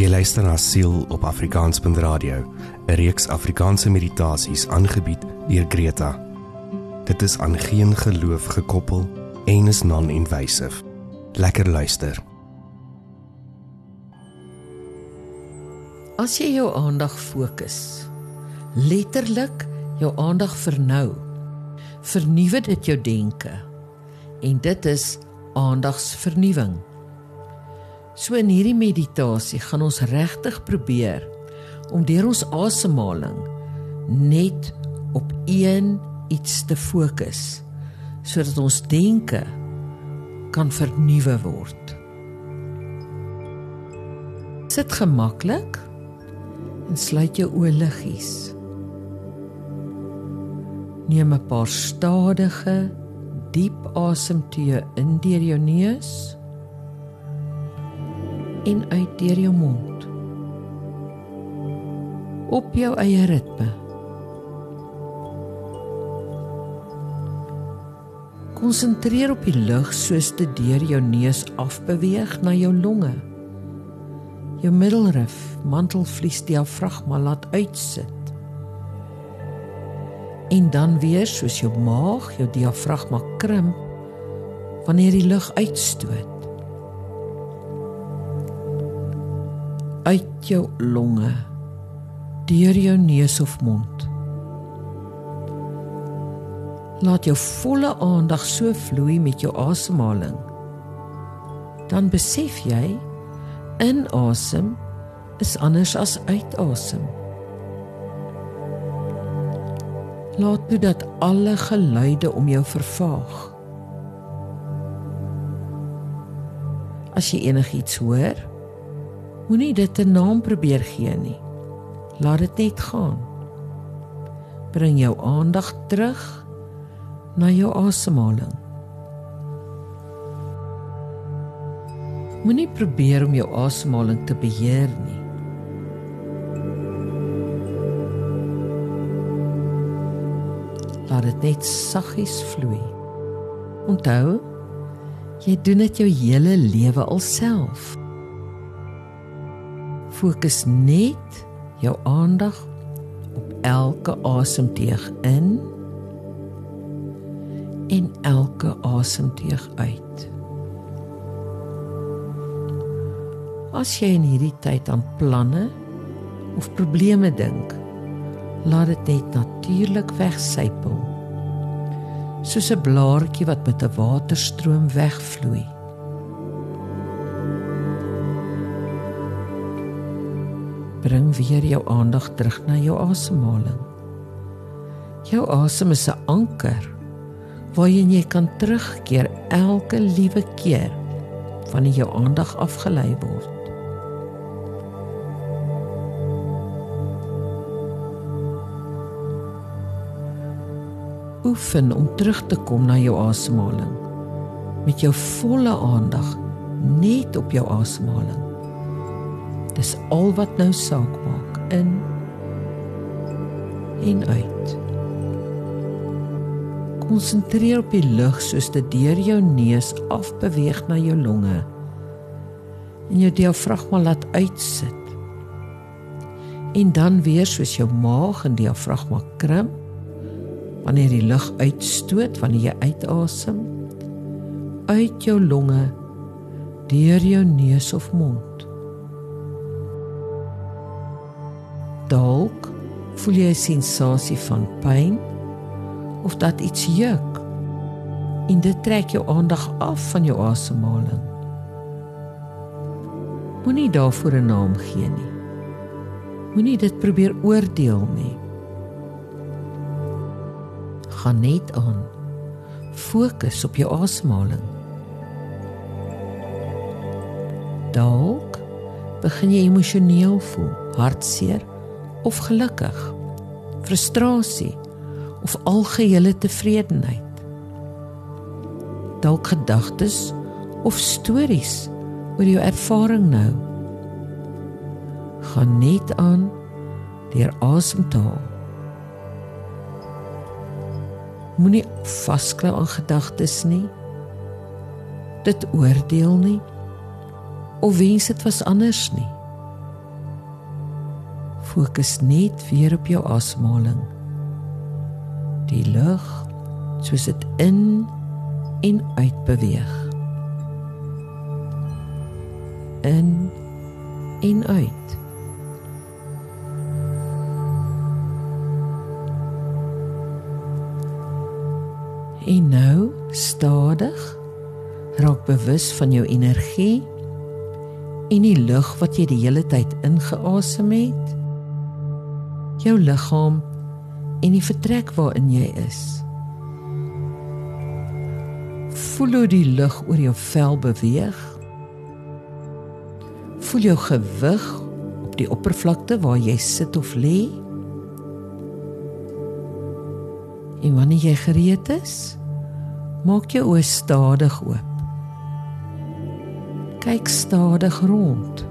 Jy luister na Siel op Afrikaans.radio, 'n reeks Afrikaanse meditasies aangebied deur Greta. Dit is aan geen geloof gekoppel en is non-invasive. Lekker luister. As jy jou aandag fokus, letterlik jou aandag vernou, vernuwe dit jou denke. En dit is aandagsvernuwing. So in hierdie meditasie gaan ons regtig probeer om deur ons asemhaling net op een iets te fokus sodat ons denke kan vernuwe word. Sit gemaklik en sluit jou oë liggies. Neem 'n paar stadige, diep asemteë in deur jou neus en uit deur jou mond. Op jou eie ritme. Konsentreer op die lug soos dit deur jou neus afbeweeg na jou longe. Jou middelrif, mantelvlies, diafragma laat uitsit. En dan weer soos jou maag, jou diafragma krimp wanneer die lug uitstoot. Uit jou longe deur jou neus of mond. Laat jou volle aandag so vloei met jou asemhaling. Dan besef jy inasem is anders as uitasem. Laat toe dat alle geluide om jou vervaag. As jy enigiets hoor, Moenie dit 'n naam probeer gee nie. Laat dit net gaan. Bring jou aandag terug na jou asemhaling. Moenie probeer om jou asemhaling te beheer nie. Laat dit net saggies vloei. Onthou, jy doen dit jou hele lewe alself fokus net jou aandag op elke asemteug in en elke asemteug uit. As jy in hierdie tyd aan planne of probleme dink, laat dit net natuurlik wegsypel. Soos 'n blaartjie wat met 'n waterstroom wegvloei. Bring weer jou aandag terug na jou asemhaling. Jou asem is 'n anker waarheen jy kan terugkeer elke liewe keer wanneer jou aandag afgelei word. Oefen om terug te kom na jou asemhaling met jou volle aandag net op jou asemhaling. Dis al wat nou saak maak in en uit. Konsentreer op die lug soos dit deur jou neus afbeweeg na jou longe en jou diafragma laat uitsit. En dan weer soos jou maag en diafragma krimp wanneer die lug uitstoot wanneer jy uitasem uit jou longe deur jou neus of mond. Dalk voel jy 'n sensasie van pyn of dat iets juk. En dit trek jou aandag af van jou asemhaling. Moenie daarvoor 'n naam gee nie. Moenie dit probeer oordeel nie. Gaan net aan. Fokus op jou asemhaling. Dalk begin jy emosioneel voel, hartseer of gelukkig, frustrasie of algehele tevredenheid. Dalk gedagtes of stories oor jou ervaring nou. Gaan net aan deur asem te haal. Moenie vasklou aan gedagtes nie. Dit oordeel nie. of wens dit was anders nie. Fokus net weer op jou asemhaling. Die lug soos dit in en uit beweeg. In en uit. En nou stadig raak bewus van jou energie en die lug wat jy die hele tyd ingeasem het. Jou liggaam en die vertrek waarin jy is. Voel hoe die lug oor jou vel beweeg. Voel jou gewig op die oppervlakte waar jy sit of lê. En wanneer jy gereed is, maak jou oë stadig oop. Kyk stadig rond.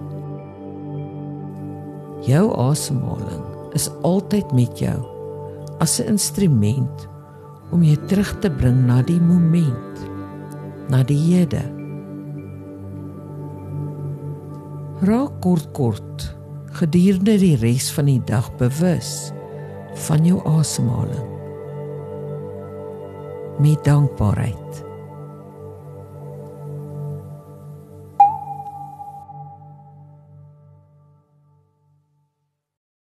Jou asemhaling is altyd met jou as 'n instrument om jou terug te bring na die moment, na die hede. Raak kort kort gedurende die res van die dag bewus van jou asemhaling met dankbaarheid.